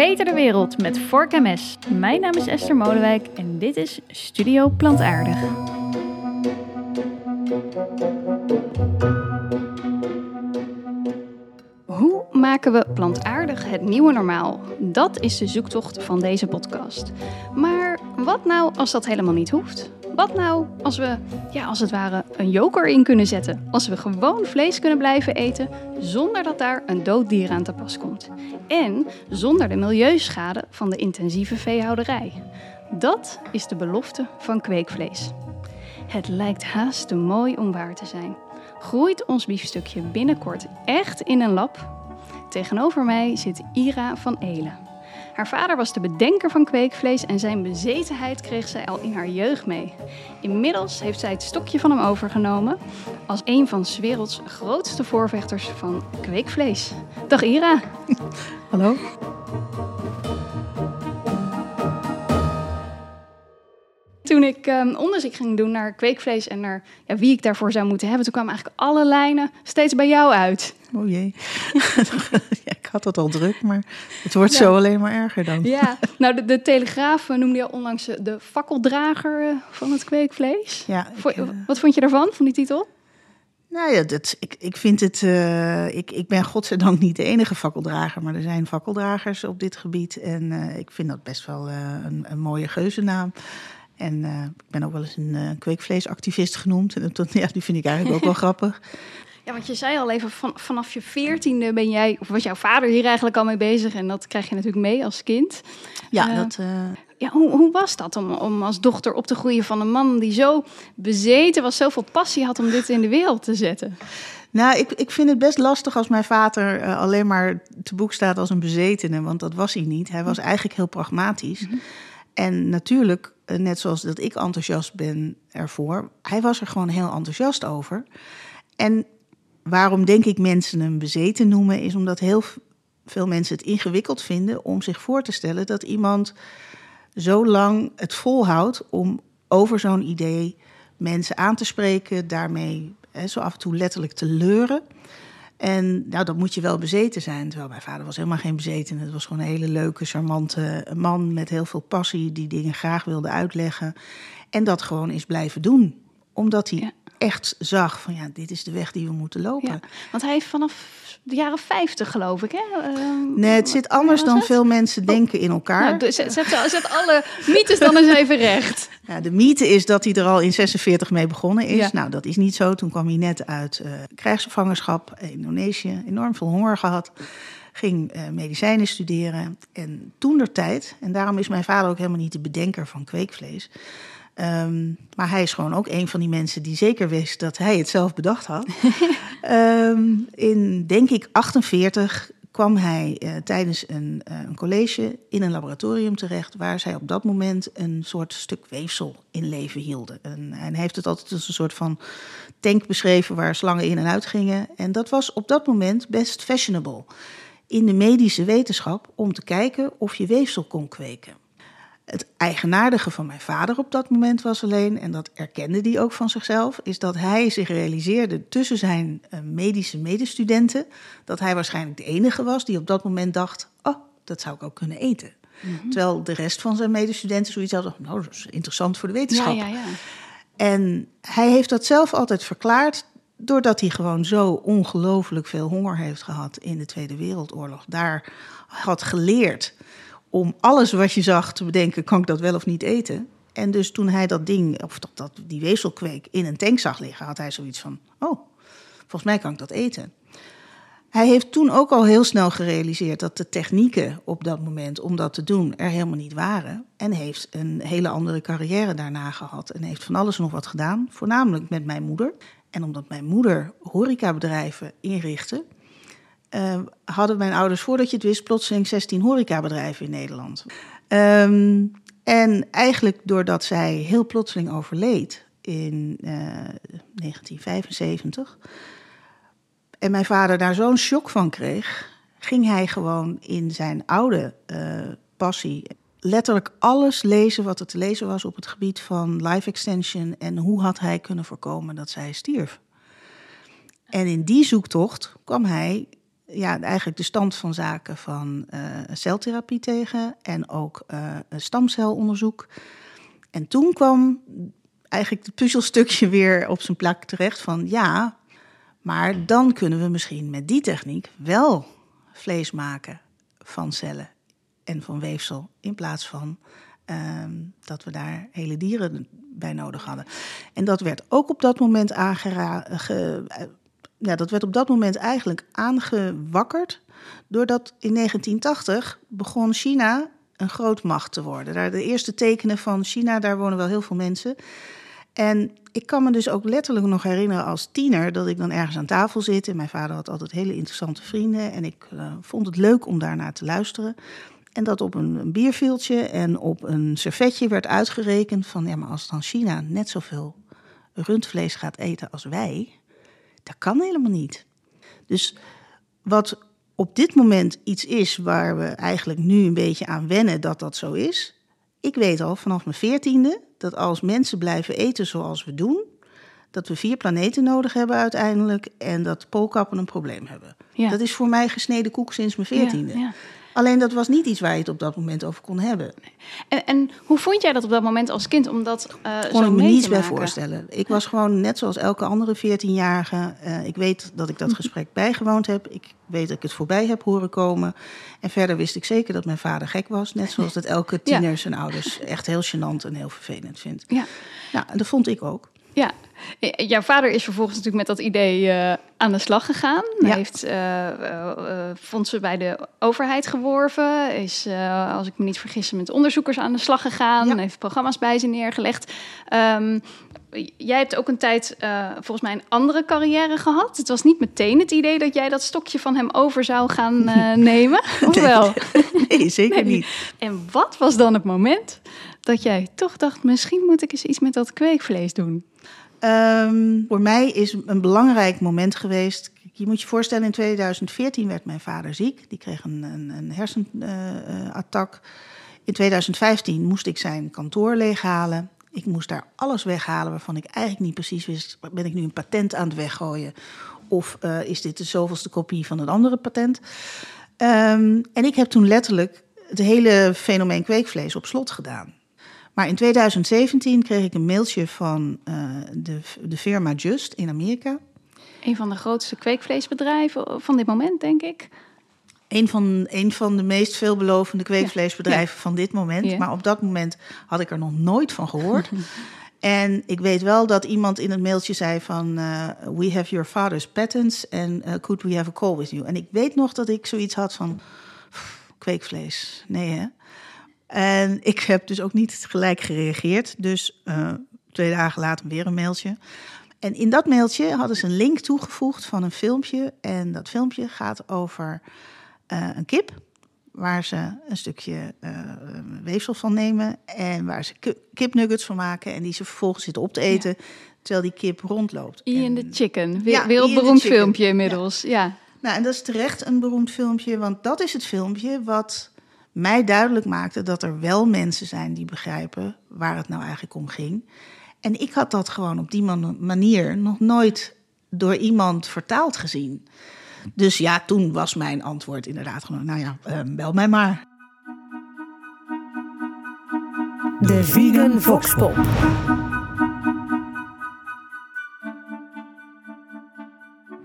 Verbeter de wereld met Vork MS. Mijn naam is Esther Molenwijk en dit is Studio Plantaardig. Hoe maken we plantaardig het nieuwe normaal? Dat is de zoektocht van deze podcast. Maar wat nou als dat helemaal niet hoeft? Wat nou als we, ja, als het ware, een joker in kunnen zetten? Als we gewoon vlees kunnen blijven eten zonder dat daar een dood dier aan te pas komt. En zonder de milieuschade van de intensieve veehouderij. Dat is de belofte van kweekvlees. Het lijkt haast te mooi om waar te zijn. Groeit ons biefstukje binnenkort echt in een lab? Tegenover mij zit Ira van Elen. Haar vader was de bedenker van kweekvlees en zijn bezetenheid kreeg zij al in haar jeugd mee. Inmiddels heeft zij het stokje van hem overgenomen als een van 's werelds grootste voorvechters van kweekvlees. Dag Ira. Hallo. Toen ik um, onderzoek ging doen naar kweekvlees en naar ja, wie ik daarvoor zou moeten hebben, toen kwamen eigenlijk alle lijnen steeds bij jou uit. Oh jee. ja, ik had het al druk, maar het wordt zo alleen maar erger dan. Ja, nou de, de Telegraaf noemde je onlangs de fakkeldrager eh, van het kweekvlees. Ja, ik. Wat vond je daarvan, van die titel? Nou ja, dat, ik, ik vind het. Uh, ik, ik ben godzijdank niet de enige fakkeldrager, maar er zijn fakkeldragers op dit gebied. En uh, ik vind dat best wel uh, een, een mooie geuzennaam. En ik ben ook wel eens een kweekvleesactivist genoemd. En dat, ja, die vind ik eigenlijk ook wel grappig. Ja, want je zei al even, van, vanaf je veertiende ben jij, of was jouw vader hier eigenlijk al mee bezig? En dat krijg je natuurlijk mee als kind. Ja, dat... Ja, hoe, hoe was dat om, om als dochter op te groeien van een man die zo bezeten was, zoveel passie had om dit in de wereld te zetten? Nou, ik, ik vind het best lastig als mijn vader uh, alleen maar te boek staat als een bezetene, want dat was hij niet. Hij was eigenlijk heel pragmatisch. Mm -hmm. En natuurlijk, net zoals dat ik enthousiast ben ervoor, hij was er gewoon heel enthousiast over. En waarom denk ik mensen een bezeten noemen, is omdat heel veel mensen het ingewikkeld vinden om zich voor te stellen dat iemand zo lang het volhoudt om over zo'n idee mensen aan te spreken, daarmee hè, zo af en toe letterlijk te leuren. En nou, dat moet je wel bezeten zijn. Terwijl mijn vader was helemaal geen bezeten. Het was gewoon een hele leuke, charmante man met heel veel passie, die dingen graag wilde uitleggen. En dat gewoon is blijven doen. Omdat hij ja echt zag van ja, dit is de weg die we moeten lopen. Ja, want hij heeft vanaf de jaren 50 geloof ik. Hè? Uh, nee, het zit anders dan het? veel mensen denken in elkaar. Nou, zet, zet, zet, alle mythes dan eens even recht. Ja, de mythe is dat hij er al in 46 mee begonnen is. Ja. Nou, dat is niet zo. Toen kwam hij net uit uh, krijgsgevangenschap, Indonesië, enorm veel honger gehad. Ging uh, medicijnen studeren. En toen der tijd, en daarom is mijn vader ook helemaal niet de bedenker van kweekvlees. Um, maar hij is gewoon ook een van die mensen die zeker wist dat hij het zelf bedacht had. um, in, denk ik, 48 kwam hij uh, tijdens een, uh, een, college in een laboratorium terecht... waar zij op dat moment een soort stuk weefsel in leven hielden. En hij heeft het altijd als een soort van tank beschreven waar slangen in en uit gingen. En dat was op dat moment best fashionable in de medische wetenschap... om te kijken of je weefsel kon kweken. Het eigenaardige van mijn vader op dat moment was alleen, en dat erkende hij ook van zichzelf, is dat hij zich realiseerde tussen zijn uh, medische medestudenten dat hij waarschijnlijk de enige was die op dat moment dacht: Oh, dat zou ik ook kunnen eten. Mm -hmm. Terwijl de rest van zijn medestudenten zoiets hadden: Nou, dat is interessant voor de wetenschap. Ja, ja, ja. En hij heeft dat zelf altijd verklaard doordat hij gewoon zo ongelooflijk veel honger heeft gehad in de Tweede Wereldoorlog. Daar had geleerd om alles wat je zag te bedenken, kan ik dat wel of niet eten? En dus toen hij dat ding, of dat, dat, die weefselkweek in een tank zag liggen, had hij zoiets van: Oh, volgens mij kan ik dat eten. Hij heeft toen ook al heel snel gerealiseerd dat de technieken op dat moment om dat te doen er helemaal niet waren. En heeft een hele andere carrière daarna gehad. En heeft van alles nog wat gedaan, voornamelijk met mijn moeder. En omdat mijn moeder horecabedrijven inrichtte, uh, hadden mijn ouders, voordat je het wist, plotseling 16 horecabedrijven in Nederland. Um, en eigenlijk doordat zij heel plotseling overleed in uh, 1975 en mijn vader daar zo'n shock van kreeg, ging hij gewoon in zijn oude uh, passie letterlijk alles lezen wat er te lezen was op het gebied van life extension en hoe had hij kunnen voorkomen dat zij stierf. En in die zoektocht kwam hij ja, eigenlijk de stand van zaken van uh, celtherapie tegen en ook uh, stamcelonderzoek. En toen kwam eigenlijk het puzzelstukje weer op zijn plek terecht van ja, maar dan kunnen we misschien met die techniek wel vlees maken van cellen en van weefsel in plaats van Ehm, dat we daar hele dieren bij nodig hadden. En dat werd ook op dat moment aangeraden. Eh, ja, dat werd op dat moment eigenlijk aangewakkerd. Doordat in 1980 begon China een grootmacht te worden. Daar de eerste tekenen van China, daar wonen wel heel veel mensen. En ik kan me dus ook letterlijk nog herinneren als tiener dat ik dan ergens aan tafel zit. En mijn vader had altijd hele interessante vrienden. En ik uh, vond het leuk om daarnaar te luisteren. En dat op een, bierveeltje en op een servetje werd uitgerekend van ja, maar als dan China net zoveel rundvlees gaat eten als wij, dat kan helemaal niet. Dus wat op dit moment iets is waar we eigenlijk nu een beetje aan wennen dat dat zo is. Ik weet al vanaf mijn veertiende dat als mensen blijven eten zoals we doen, dat we vier planeten nodig hebben uiteindelijk en dat poolkappen een probleem hebben. Dat is voor mij gesneden koek sinds mijn veertiende. Ja, Alleen dat was niet iets waar je het op dat moment over kon hebben. En, en hoe vond jij dat op dat moment als kind? Omdat uh, kon ik me niets bij voorstellen. Ik was gewoon net zoals elke andere 14-jarige. Uh, ik weet dat ik dat gesprek bijgewoond heb. Ik weet dat ik het voorbij heb horen komen. En verder wist ik zeker dat mijn vader gek was. Net zoals dat elke tiener zijn ouders echt heel gênant en heel vervelend vindt. Ja. Nou, en dat vond ik ook. Ja, jouw vader is vervolgens natuurlijk met dat idee uh, aan de slag gegaan. Hij heeft uh, uh, fondsen bij de overheid geworven. Is, als ik me niet vergis, met onderzoekers aan de slag gegaan. Ja. Heeft programma's bij ze neergelegd. Um, jij hebt ook een tijd volgens mij een andere carrière gehad. Het was niet meteen het idee dat jij dat stokje van hem over zou gaan nemen. Of wel? Nee, zeker niet. En wat was dan het moment dat jij toch dacht... misschien moet ik eens iets met dat kweekvlees doen? Um, voor mij is een belangrijk moment geweest. Je moet je voorstellen, in 2014 werd mijn vader ziek. Die kreeg een, een, een hersenattack. in 2015 moest ik zijn kantoor leeghalen. Ik moest daar alles weghalen waarvan ik eigenlijk niet precies wist... ben ik nu een patent aan het weggooien? Of uh, is dit de zoveelste kopie van een andere patent? Um, en ik heb toen letterlijk het hele fenomeen kweekvlees op slot gedaan. Maar in 2017 kreeg ik een mailtje van uh, de, de firma Just in Amerika. Een van de grootste kweekvleesbedrijven van dit moment, denk ik. Een van, een van de meest veelbelovende kweekvleesbedrijven van dit moment. Ja. Maar op dat moment had ik er nog nooit van gehoord. en ik weet wel dat iemand in het mailtje zei van... Uh, we have your father's patents and uh, could we have a call with you? En ik weet nog dat ik zoiets had van... Kweekvlees, nee hè? En ik heb dus ook niet gelijk gereageerd. Dus uh, twee dagen later weer een mailtje. En in dat mailtje hadden ze een link toegevoegd van een filmpje. En dat filmpje gaat over uh, een kip. Waar ze een stukje uh, weefsel van nemen. En waar ze kipnuggets van maken. En die ze vervolgens zitten op te eten. Ja. Terwijl die kip rondloopt. Ian the Chicken. Ja, Wereldberoemd filmpje inmiddels. Ja. ja. Nou, en dat is terecht een beroemd filmpje. Want dat is het filmpje wat mij duidelijk maakte dat er wel mensen zijn die begrijpen waar het nou eigenlijk om ging. En ik had dat gewoon op die manier nog nooit door iemand vertaald gezien. Dus ja, toen was mijn antwoord inderdaad gewoon, nou ja, uh, bel mij maar. De Vegan Voxpop.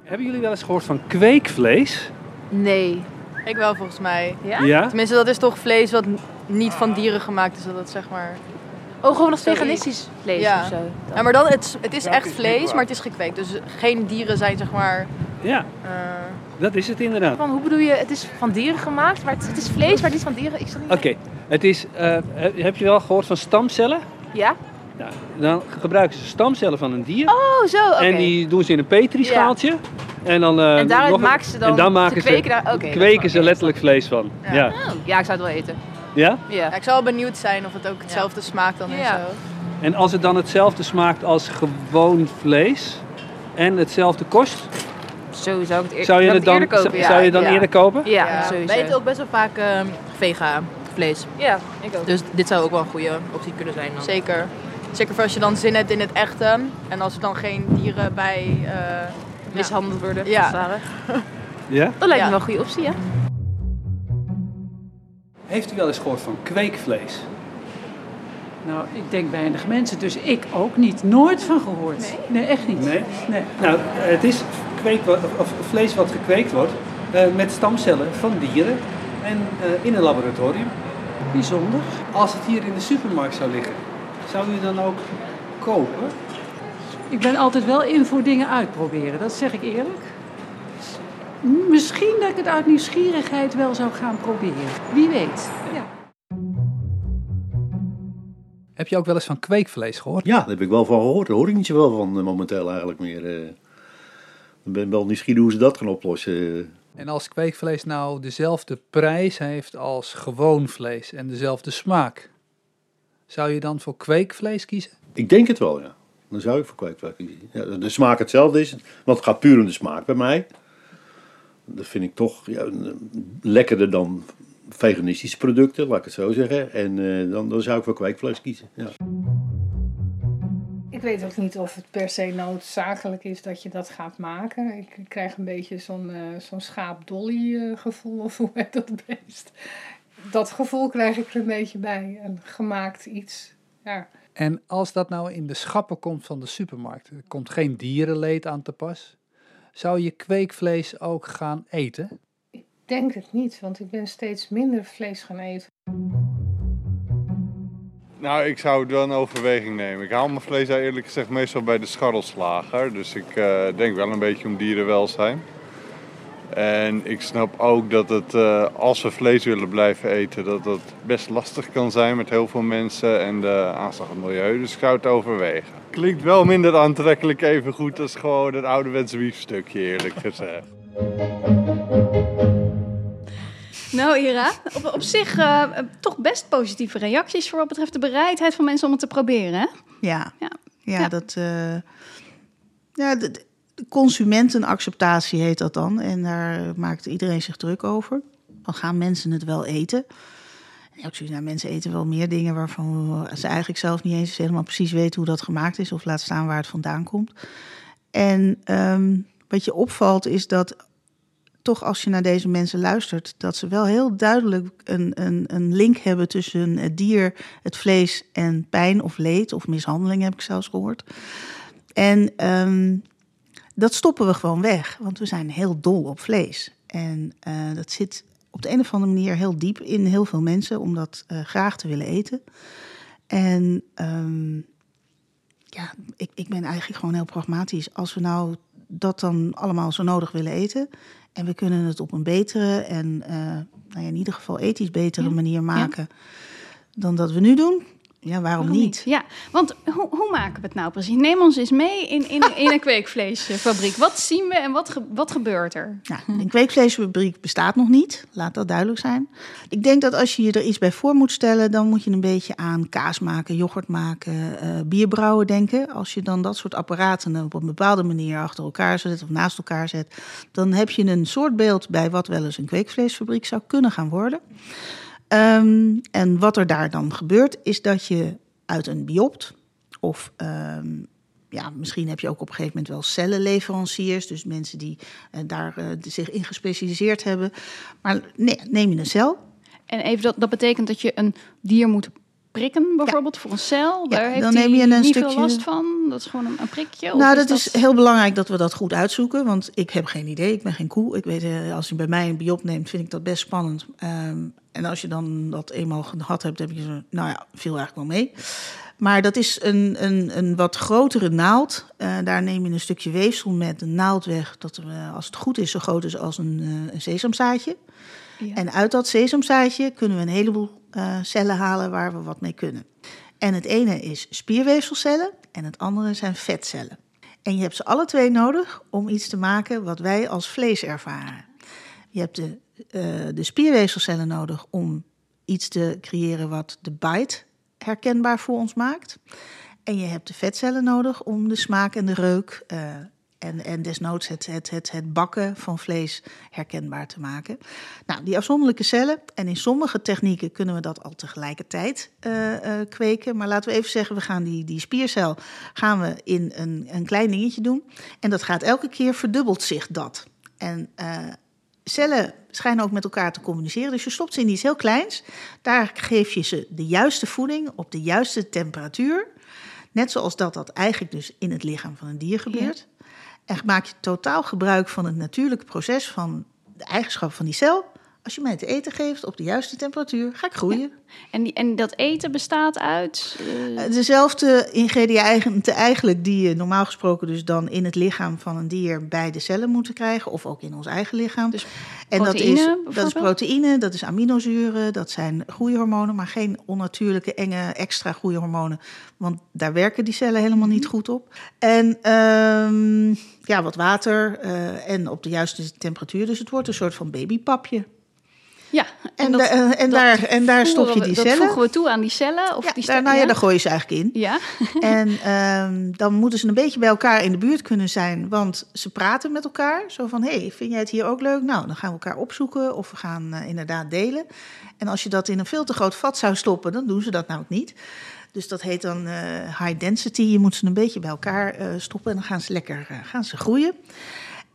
Hebben jullie wel eens gehoord van kweekvlees? Nee. Ik wel volgens mij. Ja? ja? Tenminste, dat is toch vlees wat niet van dieren gemaakt is. Dat het zeg maar... Oh, gewoon als veganistisch vlees ja. of zo? Ja, maar dan, het, het is echt vlees, maar het is gekweekt. Dus geen dieren zijn zeg maar... Ja, uh, dat is het inderdaad. Van, hoe bedoel je, het is van dieren gemaakt, maar het, het is vlees, maar het is van dieren? Oké, okay. het is... Uh, heb je wel gehoord van stamcellen? Ja. Nou, dan gebruiken ze stamcellen van een dier. Oh, zo, oké. En die doen ze in een petrischaaltje. Ja. En dan, uh, en daaruit maken ze dan. En dan maken ze, kweken, daar, okay, kweken ze letterlijk vlees van. Ja. Ja. Oh, ja, ik zou het wel eten. Ja? ja? ik zou wel benieuwd zijn of het ook hetzelfde smaakt dan en zo. En als het dan hetzelfde smaakt als gewoon vlees en hetzelfde kost, zo zou ik het, eer, zou je het dan, eerder kopen. Zou je dan eerder kopen? Ja, ja. sowieso. Wij eten ook best wel vaak uh, vega vlees. Ja, ik ook. Dus dit zou ook wel een goede optie kunnen zijn. Dan. Zeker. Zeker voor als je dan zin hebt in het echte. En als er dan geen dieren bij uh, mishandeld worden. Ja. Ja? Dat lijkt Ja. me wel een goede optie, hè? Heeft u wel eens gehoord van kweekvlees? Nou, ik denk weinig mensen, dus ik ook niet. Nooit van gehoord. Nee, echt niet. Nee? Nee. Nou, het is kweek, of vlees wat gekweekt wordt eh, met stamcellen van dieren en eh, in een laboratorium. Bijzonder. Als het hier in de supermarkt zou liggen, zou u dan ook kopen? Ik ben altijd wel in voor dingen uitproberen, dat zeg ik eerlijk. Misschien dat ik het uit nieuwsgierigheid wel zou gaan proberen. Wie weet. Ja. Heb je ook wel eens van kweekvlees gehoord? Ja, daar heb ik wel van gehoord. Daar hoor ik niet zoveel van eh, momenteel eigenlijk meer. eh. Ik ben wel nieuwsgierig hoe ze dat gaan oplossen. En als kweekvlees nou dezelfde prijs heeft als gewoon vlees en dezelfde smaak, zou je dan voor kweekvlees kiezen? Ik denk het wel, ja. Dan zou ik voor kweekvlees kiezen. Ja, de smaak hetzelfde is, want het gaat puur om de smaak bij mij. Dat vind ik toch ja, lekkerder dan veganistische producten, laat ik het zo zeggen. En eh, dan, dan zou ik voor kweekvlees kiezen. Ja. Ik weet ook niet of het per se noodzakelijk is dat je dat gaat maken. Ik krijg een beetje zo'n zo'n schaap-dolly eh, gevoel, of hoe heet dat beest? Dat gevoel krijg ik er een beetje bij. Een gemaakt iets. Ja. En als dat nou in de schappen komt van de supermarkt, er komt geen dierenleed aan te pas, zou je kweekvlees ook gaan eten? Ik denk het niet, want ik ben steeds minder vlees gaan eten. Nou, ik zou het wel in overweging nemen. Ik haal mijn vlees daar eerlijk gezegd meestal bij de scharrelslager. Dus ik eh, denk wel een beetje om dierenwelzijn. En ik snap ook dat het, eh, als we vlees willen blijven eten, dat dat best lastig kan zijn met heel veel mensen en de aanslag op het milieu. Dus ik zou het overwegen. Klinkt wel minder aantrekkelijk even goed als gewoon het ouderwetse biefstukje, eerlijk gezegd. Nou, Ira, op, op zich eh, eh, toch best positieve reacties voor wat betreft de bereidheid van mensen om het te proberen. Hè? Ja, Ja. ja. Ja. dat. eh, ja, de, de consumentenacceptatie heet dat dan. En daar maakt iedereen zich druk over. Dan gaan mensen het wel eten. En ja, nou, mensen eten wel meer dingen waarvan ze eigenlijk zelf niet eens helemaal precies weten hoe dat gemaakt is. Of laat staan waar het vandaan komt. En ehm, wat je opvalt is dat toch als je naar deze mensen luistert, dat ze wel heel duidelijk een, een, een link hebben tussen het dier, het vlees en pijn of leed of mishandeling, heb ik zelfs gehoord. En ehm, dat stoppen we gewoon weg, want we zijn heel dol op vlees. En eh, dat zit op de een of andere manier heel diep in heel veel mensen om dat eh, graag te willen eten. En ehm, ja, ik, ik ben eigenlijk gewoon heel pragmatisch. Als we nou dat dan allemaal zo nodig willen eten. En we kunnen het op een betere en eh, nou ja, in ieder geval ethisch betere Ja, manier maken dan dat we nu doen. Ja, waarom, Waarom niet? Ja, want hoe, hoe maken we het nou precies? Neem ons eens mee in, in, in een kweekvleesfabriek. Wat zien we en wat, ge- wat gebeurt er? Nou, een kweekvleesfabriek bestaat nog niet, laat dat duidelijk zijn. Ik denk dat als je je er iets bij voor moet stellen, dan moet je een beetje aan kaas maken, yoghurt maken, eh bierbrouwen denken. Als je dan dat soort apparaten op een bepaalde manier achter elkaar zet of naast elkaar zet, dan heb je een soort beeld bij wat wel eens een kweekvleesfabriek zou kunnen gaan worden. Ehm, en wat er daar dan gebeurt, is dat je uit een biopt of ehm, ja, misschien heb je ook op een gegeven moment wel cellenleveranciers, dus mensen die eh, daar eh, zich in gespecialiseerd hebben. Maar nee, neem je een cel. En even dat, dat betekent dat je een dier moet prikken, bijvoorbeeld voor een cel. Daar heeft dan neem je een niet stukje- veel last van. Dat is gewoon een, een prikje. Nou, is dat is heel belangrijk dat we dat goed uitzoeken, want ik heb geen idee. Ik ben geen koe. Ik weet, eh, als je bij mij een biop neemt, vind ik dat best spannend. Ehm, en als je dan dat eenmaal gehad hebt, heb je zo, nou ja, viel eigenlijk wel mee. Maar dat is een, een, een wat grotere naald. Eh, daar neem je een stukje weefsel met een naald weg, dat eh, als het goed is, zo groot is als een, eh, een sesamzaadje. Ja. En uit dat sesamzaadje kunnen we een heleboel cellen halen waar we wat mee kunnen. En het ene is spierweefselcellen en het andere zijn vetcellen. En je hebt ze alle twee nodig om iets te maken wat wij als vlees ervaren. Je hebt de, de spierweefselcellen nodig om iets te creëren wat de bite herkenbaar voor ons maakt. En je hebt de vetcellen nodig om de smaak en de reuk eh, en, en desnoods het, het, het, bakken van vlees herkenbaar te maken. Nou, die afzonderlijke cellen, en in sommige technieken kunnen we dat al tegelijkertijd eh, eh, kweken. Maar laten we even zeggen, we gaan die, die spiercel gaan we in een, een klein dingetje doen. En dat gaat elke keer verdubbelt zich dat. En eh, cellen schijnen ook met elkaar te communiceren. Dus je stopt ze in iets heel kleins. Daar geef je ze de juiste voeding op de juiste temperatuur. Net zoals dat dat eigenlijk dus in het lichaam van een dier gebeurt. En maak je totaal gebruik van het natuurlijke proces van de eigenschap van die cel. Als je mij te eten geeft op de juiste temperatuur, ga ik groeien. En, die, en dat eten bestaat uit? Uh... Dezelfde ingrediënten eigenlijk die je normaal gesproken dus dan in het lichaam van een dier bij de cellen moeten krijgen. Of ook in ons eigen lichaam. Dus en dat is, dat is proteïne, dat is aminozuren, dat zijn groeihormonen. Maar geen onnatuurlijke, enge, extra groeihormonen. Want daar werken die cellen helemaal niet goed op. En um, ja, wat water uh, en op de juiste temperatuur. Dus het wordt een soort van babypapje. Ja, en, en, dat, en, daar, en daar stop je die we, cellen. Dat voegen we toe aan die cellen? Of ja, die daar, nou ja, daar gooi je ze eigenlijk in. Ja. en um, dan moeten ze een beetje bij elkaar in de buurt kunnen zijn. Want ze praten met elkaar. Zo van, hé, hey, vind jij het hier ook leuk? Nou, dan gaan we elkaar opzoeken of we gaan uh, inderdaad delen. En als je dat in een veel te groot vat zou stoppen, dan doen ze dat namelijk niet. Dus dat heet dan uh, high density. Je moet ze een beetje bij elkaar uh, stoppen en dan gaan ze lekker gaan ze groeien.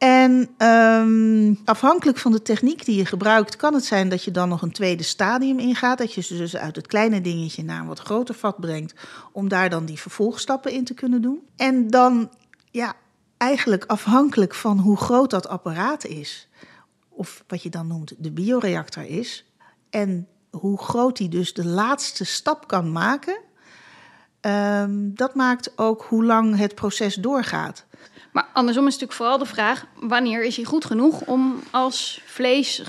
En um, afhankelijk van de techniek die je gebruikt, kan het zijn dat je dan nog een tweede stadium ingaat. Dat je ze dus uit het kleine dingetje naar een wat groter vat brengt, om daar dan die vervolgstappen in te kunnen doen. En dan, ja, eigenlijk afhankelijk van hoe groot dat apparaat is, of wat je dan noemt de bioreactor is, en hoe groot die dus de laatste stap kan maken, um, dat maakt ook hoe lang het proces doorgaat. Maar andersom is natuurlijk vooral de vraag: wanneer is hij goed genoeg om als vlees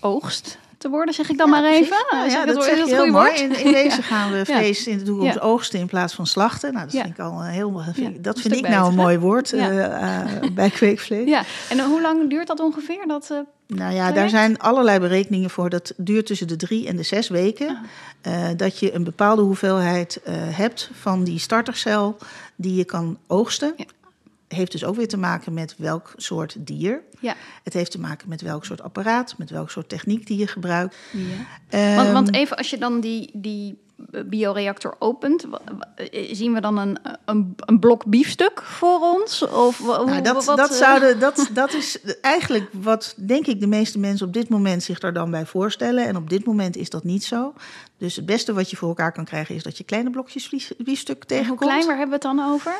geoogst te worden, zeg ik dan ja, maar even? Nou, ja, dat, het heel goede mooi. woord? In, in wezen Ja. gaan we vlees in de toekomst oogsten in plaats van slachten. Nou, dat vind ik al heel, Ja, dat vind ik nou een mooi woord eh, eh, bij kweekvlees. Ja, en hoe lang duurt dat ongeveer? Dat, eh, Nou ja, daar zijn allerlei berekeningen voor. Dat duurt tussen de drie en de zes weken. eh, dat je een bepaalde hoeveelheid hebt van die startercel die je kan oogsten. Ja. Heeft dus ook weer te maken met welk soort dier. ja. Het heeft te maken met welk soort apparaat, met welk soort techniek die je gebruikt. Want, Ehm, want even als je dan die, die bioreactor opent, zien we dan een, een, een blok biefstuk voor ons? Of wa- hoe- Nou, dat, wat, dat, eh, zouden, dat, dat is eigenlijk wat, denk ik, de meeste mensen op dit moment zich daar dan bij voorstellen. En op dit moment is dat niet zo. Dus het beste wat je voor elkaar kan krijgen is dat je kleine blokjes biefstuk en hoe tegenkomt. klein, waar hebben we het dan over?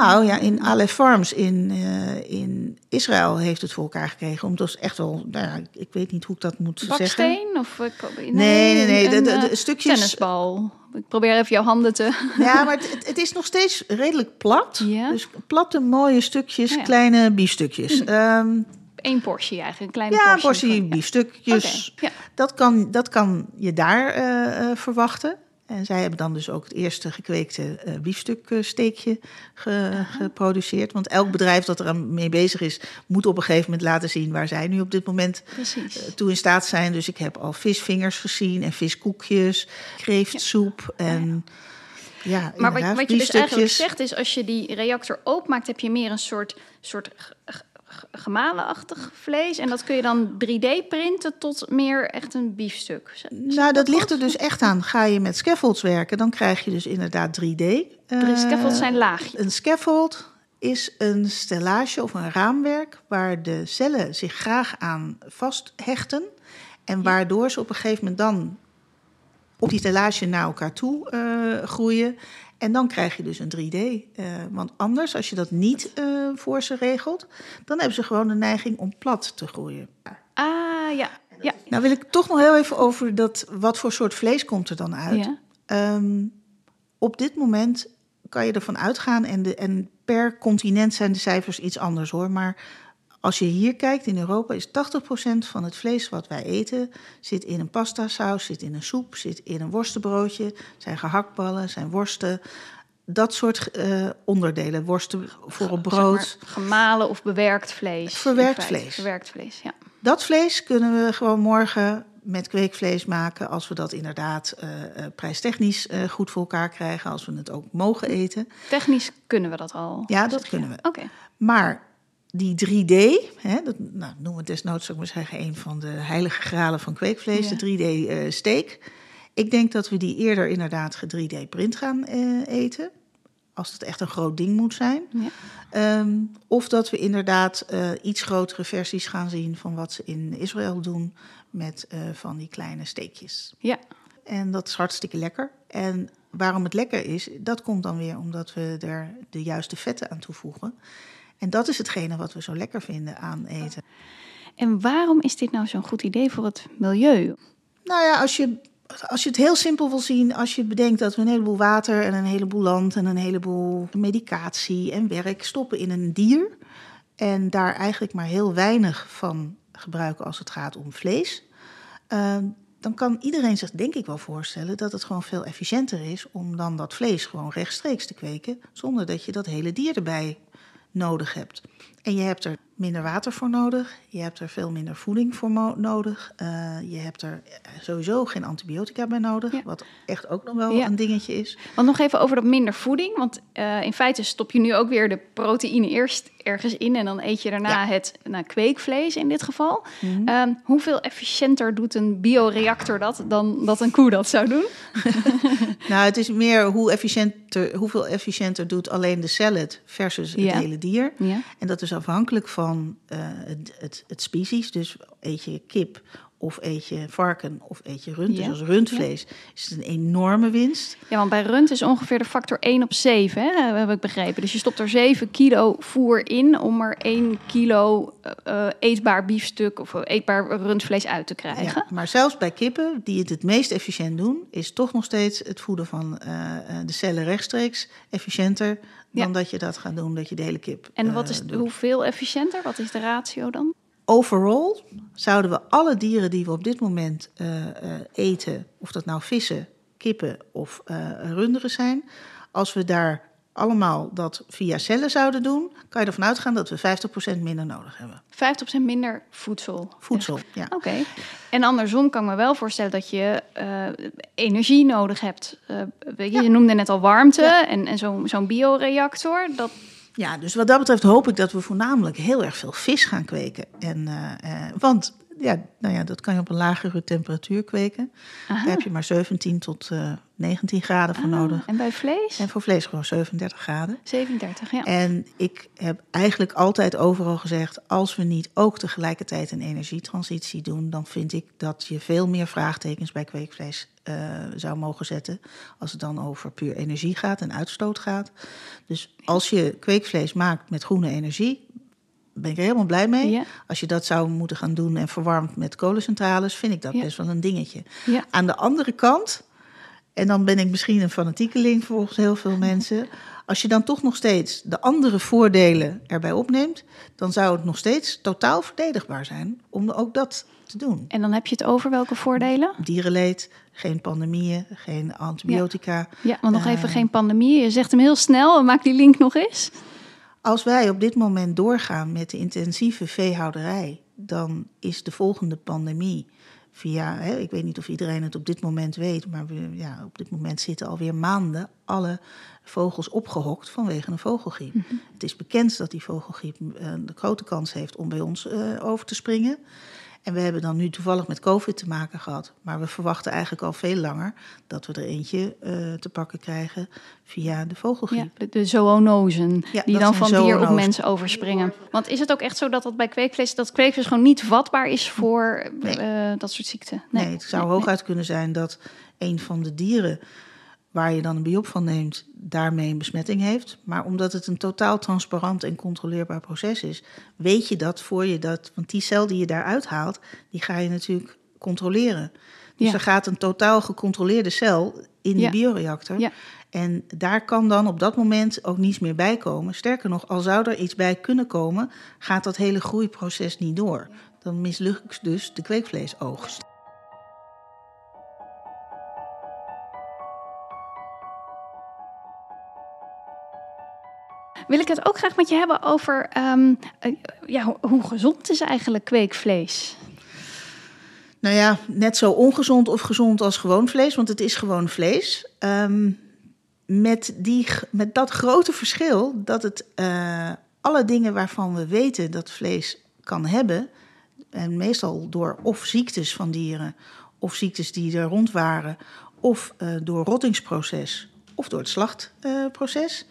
Nou ja, in Aleph Farms in, eh, in Israël heeft het voor elkaar gekregen. Om dus echt wel, nou ja, ik weet niet hoe ik dat moet zeggen. Baksteen? Of, ik- nee, Nee, nee, nee, een, de- eh, de stukjes- Tennisbal. Ik probeer even jouw handen te... Ja, maar het, het is nog steeds redelijk plat. Ja. Dus platte, mooie stukjes, Ja. Hm. kleine biefstukjes. Ehm, Eén portie eigenlijk, een kleine ja, een portie. portie biefstukjes. Ja. Dat, kan, dat kan je daar eh, eh, verwachten. En zij hebben dan dus ook het eerste gekweekte eh biefstuksteekje ge- geproduceerd. Want elk bedrijf dat er aan mee bezig is, moet op een gegeven moment laten zien waar zij nu op dit moment Precies. eh, toe in staat zijn. Dus ik heb al visvingers gezien en viskoekjes, kreeftsoep en ja, Maar wat, wat je dus eigenlijk zegt is, als je die reactor openmaakt, heb je meer een soort, soort gemalenachtig vlees. En dat kun je dan 3D printen tot meer echt een biefstuk. Nou, dat ligt er dus echt aan. Ga je met scaffolds werken, dan krijg je dus inderdaad 3D. De eh, scaffolds zijn laagjes. Een scaffold is een stellage of een raamwerk waar de cellen zich graag aan vasthechten. En waardoor ze op een gegeven moment dan op die stellage naar elkaar toe eh, groeien. En dan krijg je dus een 3D. eh, want anders, als je dat niet eh, voor ze regelt, dan hebben ze gewoon de neiging om plat te groeien. Ah, ja. Ja. Nou wil ik toch nog heel even over dat, wat voor soort vlees komt er dan uit. ja. Ehm, op dit moment kan je ervan uitgaan, en, de, en per continent zijn de cijfers iets anders hoor. Maar als je hier kijkt in Europa, is 80% van het vlees wat wij eten, zit in een pastasaus, zit in een soep, zit in een worstenbroodje, zijn gehaktballen, zijn worsten. Dat soort eh, onderdelen, worsten voor op brood. Zeg maar, gemalen of bewerkt vlees. Verwerkt vlees. Verwerkt vlees, ja. Dat vlees kunnen we gewoon morgen met kweekvlees maken. Als we dat inderdaad eh, prijstechnisch goed voor elkaar krijgen. Als we het ook mogen eten. Technisch kunnen we dat al. Ja, dat kunnen we. Oké. Maar die 3D, hè, dat nou, noemen we desnoods ik maar zeggen, een van de heilige gralen van kweekvlees, Ja. de 3D-steak. ik denk dat we die eerder inderdaad ge 3D-print gaan eh, eten. als het echt een groot ding moet zijn. Ja. Ehm, of dat we inderdaad eh, iets grotere versies gaan zien van wat ze in Israël doen met eh, van die kleine steekjes. Ja. En dat is hartstikke lekker. En waarom het lekker is, dat komt dan weer omdat we er de juiste vetten aan toevoegen. En dat is hetgene wat we zo lekker vinden aan eten. En waarom is dit nou zo'n goed idee voor het milieu? Nou ja, als je, als je het heel simpel wil zien, als je bedenkt dat we een heleboel water en een heleboel land en een heleboel medicatie en werk stoppen in een dier. En daar eigenlijk maar heel weinig van gebruiken als het gaat om vlees. Uh, dan kan iedereen zich denk ik wel voorstellen dat het gewoon veel efficiënter is om dan dat vlees gewoon rechtstreeks te kweken, zonder dat je dat hele dier erbij nodig hebt. En je hebt er minder water voor nodig. Je hebt er veel minder voeding voor nodig. Uh, je hebt er sowieso geen antibiotica bij nodig. Ja. Wat echt ook nog wel ja. een dingetje is. Want nog even over dat minder voeding. Want uh, in feite stop je nu ook weer de proteïne eerst ergens in. En dan eet je daarna ja. het nou, kweekvlees in dit geval. Mm -hmm. um, hoeveel efficiënter doet een bioreactor dat dan dat een koe dat zou doen? nou, het is meer hoe efficiënter, hoeveel efficiënter doet alleen de salad versus het hele dier. En dat is afhankelijk van uh, het, het, het species. Dus eet je kip of eet je varken of eet je rund. Ja. Dus als rundvlees ja. is het een enorme winst. Ja, want bij rund is ongeveer de factor 1 op 7, hè, heb ik begrepen. Dus je stopt er 7 kilo voer in om er 1 kilo uh, eetbaar biefstuk of eetbaar rundvlees uit te krijgen. Ja, maar zelfs bij kippen, die het het meest efficiënt doen, is toch nog steeds het voeden van uh, de cellen rechtstreeks efficiënter dan dat je dat gaat doen, dat je de hele kip. En wat is, hoeveel efficiënter? Wat is de ratio dan? Overall zouden we alle dieren die we op dit moment uh, uh, eten, of dat nou vissen, kippen of uh, runderen zijn, als we daar allemaal dat via cellen zouden doen, kan je ervan uitgaan dat we 50% minder nodig hebben. 50% minder voedsel. Voedsel, ja. Oké. Okay. En andersom kan ik me wel voorstellen dat je uh, energie nodig hebt. Uh, je, ja. noemde net al warmte ja. en, en zo'n zo'n bioreactor. Dat, ja, dus wat dat betreft hoop ik dat we voornamelijk heel erg veel vis gaan kweken. En, uh, want ja, nou ja, dat kan je op een lagere temperatuur kweken. Aha. Daar heb je maar 17 tot uh, 19 graden voor ah, nodig. En bij vlees? En voor vlees gewoon 37 graden. 37, ja. En ik heb eigenlijk altijd overal gezegd... als we niet ook tegelijkertijd een energietransitie doen... dan vind ik dat je veel meer vraagtekens bij kweekvlees uh, zou mogen zetten... als het dan over puur energie gaat en uitstoot gaat. Dus als je kweekvlees maakt met groene energie ben ik er helemaal blij mee. Ja. Als je dat zou moeten gaan doen en verwarmd met kolencentrales, vind ik dat ja. best wel een dingetje. Ja. Aan de andere kant, en dan ben ik misschien een fanatiekeling volgens heel veel mensen. Als je dan toch nog steeds de andere voordelen erbij opneemt, dan zou het nog steeds totaal verdedigbaar zijn om ook dat te doen. En dan heb je het over welke voordelen? Dierenleed, geen pandemieën, geen antibiotica. Ja, want nog uh, even geen pandemieën. Je zegt hem heel snel, maak die link nog eens. Als wij op dit moment doorgaan met de intensieve veehouderij, dan is de volgende pandemie via, hè, ik weet niet of iedereen het op dit moment weet, maar we, ja, op dit moment zitten alweer maanden alle vogels opgehokt vanwege een vogelgriep. Mm -hmm. Het is bekend dat die vogelgriep uh, de grote kans heeft om bij ons uh, over te springen. En we hebben dan nu toevallig met COVID te maken gehad. Maar we verwachten eigenlijk al veel langer dat we er eentje uh, te pakken krijgen via de vogelgriep. Ja, de, de zoonosen, ja, die dan van dier op mensen overspringen. Want is het ook echt zo dat dat bij kweekvlees, dat kweekvlees gewoon niet vatbaar is voor nee. uh, dat soort ziekten? Nee, nee het zou nee, hooguit kunnen zijn dat een van de dieren waar je dan een biop van neemt, daarmee een besmetting heeft. Maar omdat het een totaal transparant en controleerbaar proces is, weet je dat voor je dat. Want die cel die je daaruit haalt, die ga je natuurlijk controleren. Dus ja. er gaat een totaal gecontroleerde cel in die ja. bioreactor. Ja. En daar kan dan op dat moment ook niets meer bij komen. Sterker nog, al zou er iets bij kunnen komen, gaat dat hele groeiproces niet door. Dan mislukt dus de kweekvleesoogst. Wil ik het ook graag met je hebben over um, uh, ja, hoe, gezond is eigenlijk kweekvlees? Nou ja, net zo ongezond of gezond als gewoon vlees, want het is gewoon vlees. Um, met, die, met dat grote verschil dat het uh, alle dingen waarvan we weten dat vlees kan hebben, en meestal door of ziektes van dieren, of ziektes die er rond waren, of uh, door rottingsproces, of door het slachtproces,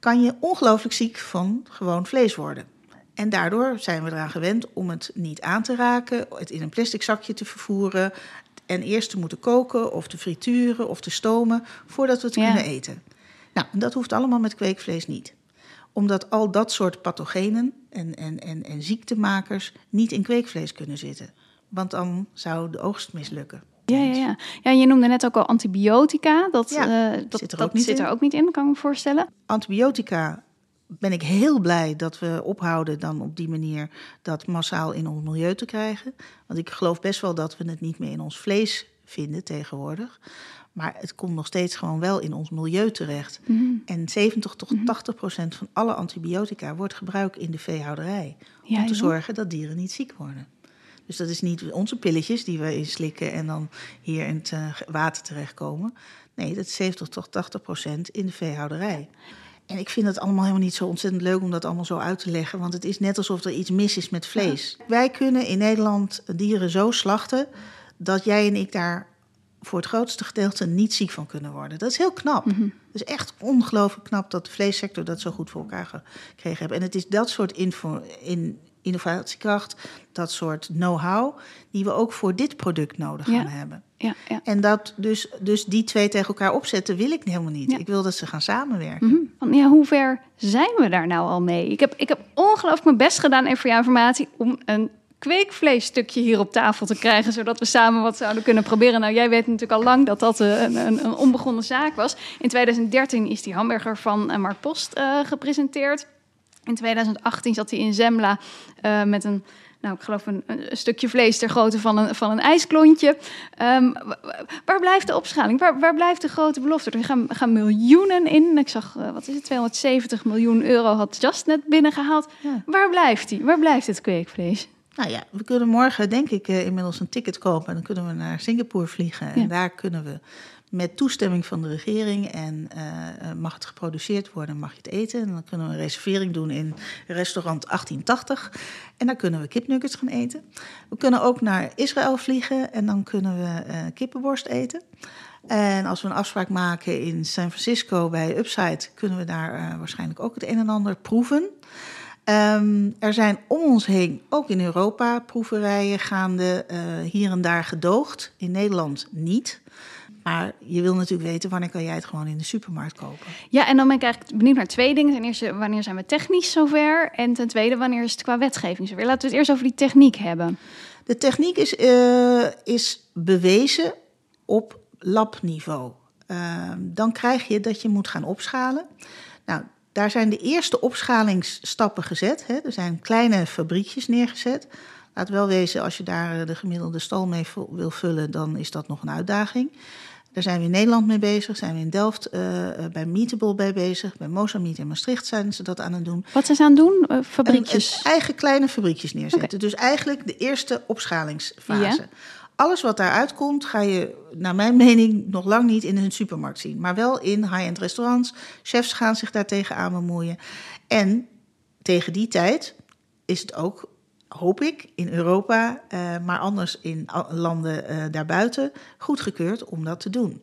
kan je ongelooflijk ziek van gewoon vlees worden. En daardoor zijn we eraan gewend om het niet aan te raken, het in een plastic zakje te vervoeren en eerst te moeten koken of te frituren of te stomen voordat we het Ja. kunnen eten. Nou, dat hoeft allemaal met kweekvlees niet. Omdat al dat soort pathogenen en, en, en, en ziektemakers niet in kweekvlees kunnen zitten. Want dan zou de oogst mislukken. Ja, ja, ja. ja, je noemde net ook al antibiotica. Dat, Ja, eh, dat zit er dat ook niet zit er in. ook niet in, kan ik me voorstellen. Antibiotica ben ik heel blij dat we ophouden dan op die manier dat massaal in ons milieu te krijgen. Want ik geloof best wel dat we het niet meer in ons vlees vinden tegenwoordig. Maar het komt nog steeds gewoon wel in ons milieu terecht. Mhm. En 70 tot 80 procent van alle antibiotica wordt gebruikt in de veehouderij. Ja, om te zorgen dat dieren niet ziek worden. Dus dat is niet onze pilletjes die we inslikken en dan hier in het eh, water terechtkomen. Nee, dat is 70 tot 80 procent in de veehouderij. En ik vind het allemaal helemaal niet zo ontzettend leuk om dat allemaal zo uit te leggen. Want het is net alsof er iets mis is met vlees. Wij kunnen in Nederland dieren zo slachten dat jij en ik daar voor het grootste gedeelte niet ziek van kunnen worden. Dat is heel knap. Mhm. Het is echt ongelooflijk knap dat de vleessector dat zo goed voor elkaar gekregen heeft. En het is dat soort info, in, innovatiekracht, dat soort know-how, die we ook voor dit product nodig Ja. gaan hebben. Ja, ja. En dat dus, dus die twee tegen elkaar opzetten wil ik helemaal niet. Ja. Ik wil dat ze gaan samenwerken. Mhm. Van, ja, hoe ver zijn we daar nou al mee? Ik heb, ik heb ongelooflijk mijn best gedaan, even voor jouw informatie, om een kweekvleesstukje hier op tafel te krijgen, zodat we samen wat zouden kunnen proberen. Nou, jij weet natuurlijk al lang dat dat eh, een, een, een onbegonnen zaak was. In 2013 is die hamburger van eh, Mark Post eh, gepresenteerd. In 2018 zat hij in Zembla eh, met een, nou, ik geloof een, een stukje vlees ter grootte van een, van een ijsklontje. Ehm, wa- wa- waar blijft de opschaling? Waar, waar blijft de grote belofte? Er gaan, gaan miljoenen in. Ik zag, eh, wat is het, 270 miljoen euro had Just net binnengehaald. Ja. Waar blijft die? Waar blijft het kweekvlees? Nou ja, we kunnen morgen denk ik eh, inmiddels een ticket kopen. En dan kunnen we naar Singapore vliegen. En Ja. daar kunnen we met toestemming van de regering en eh, eh, mag het geproduceerd worden, mag je het eten. En dan kunnen we een reservering doen in restaurant 1880. En dan kunnen we kipnuggets gaan eten. We kunnen ook naar Israël vliegen en dan kunnen we eh, kippenborst eten. En als we een afspraak maken in San Francisco bij Upside, kunnen we daar waarschijnlijk ook het een en ander proeven. Ehm, er zijn om ons heen, ook in Europa, proeverijen gaande, hier en daar gedoogd. In Nederland niet. Maar je wil natuurlijk weten wanneer kan jij het gewoon in de supermarkt kopen. Ja, en dan ben ik eigenlijk benieuwd naar twee dingen. Ten eerste, wanneer zijn we technisch zover? En ten tweede, wanneer is het qua wetgeving zover? Laten we het eerst over die techniek hebben. De techniek is, eh, is bewezen op labniveau. Ehm, dan krijg je dat je moet gaan opschalen. Nou, daar zijn de eerste opschalingsstappen gezet. Hè. Er zijn kleine fabriekjes neergezet. Laat wel wezen, als je daar eh, de gemiddelde stal mee wil vullen, dan is dat nog een uitdaging. Daar zijn we in Nederland mee bezig, zijn we in Delft eh, eh, bij Meatable bij bezig. Bij Mozambique en Maastricht zijn ze dat aan het doen. Wat zijn ze aan het doen? Eh, fabriekjes. en eigen kleine fabriekjes neerzetten. Dus eigenlijk de eerste opschalingsfase. Ja. Alles wat daaruit komt, ga je, naar mijn mening, nog lang niet in een supermarkt zien. Maar wel in high-end restaurants. Chefs gaan zich daartegen aan bemoeien. En tegen die tijd is het ook, hoop ik, in Europa, eh, maar anders in landen eh, daarbuiten, goedgekeurd om dat te doen.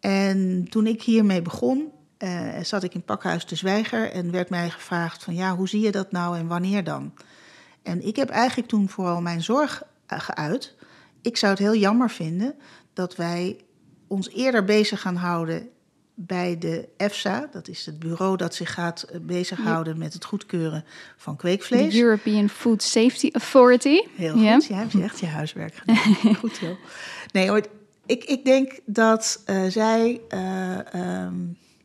En toen ik hiermee begon, eh, zat ik in Pakhuis de Zwijger en werd mij gevraagd van ja, hoe zie je dat nou en wanneer dan? En ik heb eigenlijk toen vooral mijn zorg geuit. Ik zou het heel jammer vinden dat wij ons eerder bezig gaan houden bij de EFSA. Dat is het bureau dat zich gaat eh, bezighouden met het goedkeuren van kweekvlees. European Food Safety Authority. Heel goed, jij hebt je echt je huiswerk gedaan. goed joh. Nee hoor, ik, ik denk dat eh, zij... eh, ehm,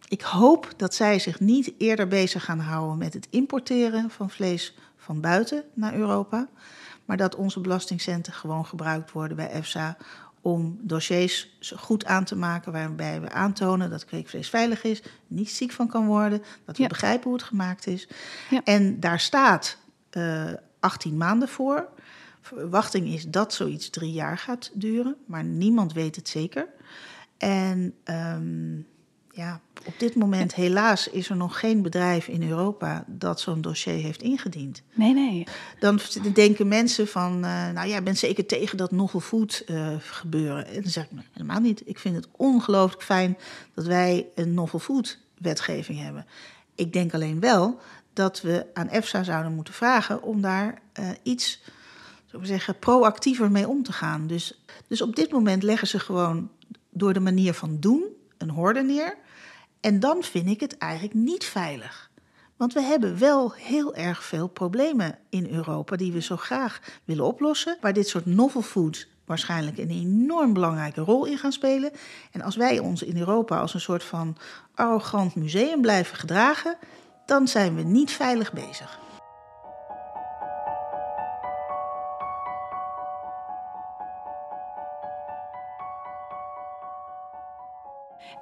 ik hoop dat zij zich niet eerder bezig gaan houden met het importeren van vlees van buiten naar Europa. Maar dat onze belastingcenten gewoon gebruikt worden bij EFSA om dossiers goed aan te maken waarbij we aantonen dat kweekvlees veilig is, niet ziek van kan worden, dat we Ja. begrijpen hoe het gemaakt is. Ja. En daar staat eh 18 maanden voor. Verwachting is dat zoiets drie jaar gaat duren, maar niemand weet het zeker. En ehm, Ja, op dit moment helaas is er nog geen bedrijf in Europa dat zo'n dossier heeft ingediend. Nee, nee. Dan denken mensen van, uh, nou ja, ben zeker tegen dat novel food uh, gebeuren. En dan zeg ik, nee, helemaal niet. Ik vind het ongelooflijk fijn dat wij een novel food wetgeving hebben. Ik denk alleen wel dat we aan EFSA zouden moeten vragen om daar uh, iets, zo we zeggen, proactiever mee om te gaan. Dus, dus op dit moment leggen ze gewoon door de manier van doen een horde neer. En dan vind ik het eigenlijk niet veilig. Want we hebben wel heel erg veel problemen in Europa die we zo graag willen oplossen. Waar dit soort novel foods waarschijnlijk een enorm belangrijke rol in gaan spelen. En als wij ons in Europa als een soort van arrogant museum blijven gedragen, dan zijn we niet veilig bezig.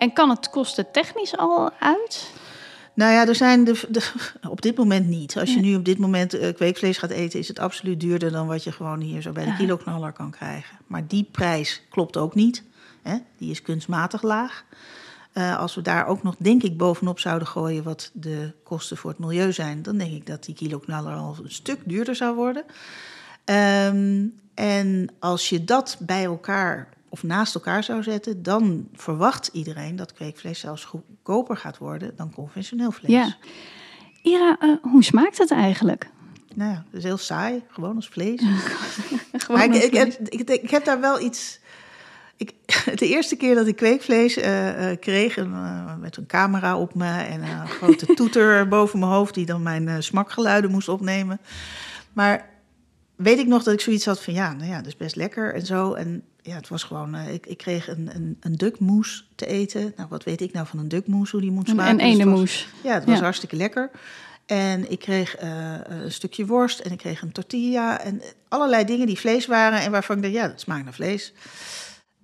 En kan het kosten technisch al uit? Nou ja, er zijn de, de, op dit moment niet. Als je nu op dit moment uh, kweekvlees gaat eten, is het absoluut duurder dan wat je gewoon hier zo bij de ja. kiloknaller kan krijgen. Maar die prijs klopt ook niet. Hè? Die is kunstmatig laag. Uh, als we daar ook nog, denk ik, bovenop zouden gooien wat de kosten voor het milieu zijn, dan denk ik dat die kiloknaller al een stuk duurder zou worden. Um, en als je dat bij elkaar of naast elkaar zou zetten, dan verwacht iedereen dat kweekvlees zelfs goedkoper gaat worden dan conventioneel vlees. Ja. Ira, uh, hoe smaakt het eigenlijk? Nou ja, het is heel saai, gewoon als vlees. gewoon maar ik, ik, ik, ik, heb daar wel iets. Ik, de eerste keer dat ik kweekvlees uh, uh, kreeg, uh, met een camera op me en een grote toeter boven mijn hoofd, die dan mijn smakgeluiden moest opnemen. Maar weet ik nog dat ik zoiets had van ja, nou ja, dat is best lekker en zo. En ja, het was gewoon, uh, ik, ik kreeg een, een, een dukmoes te eten. Nou, wat weet ik nou van een dukmoes, hoe die moet smaken. Een eendemoes. Dus ja, het was ja. hartstikke lekker. En ik kreeg uh, een stukje worst en ik kreeg een tortilla en allerlei dingen die vlees waren en waarvan ik dacht, ja, dat smaakt naar vlees.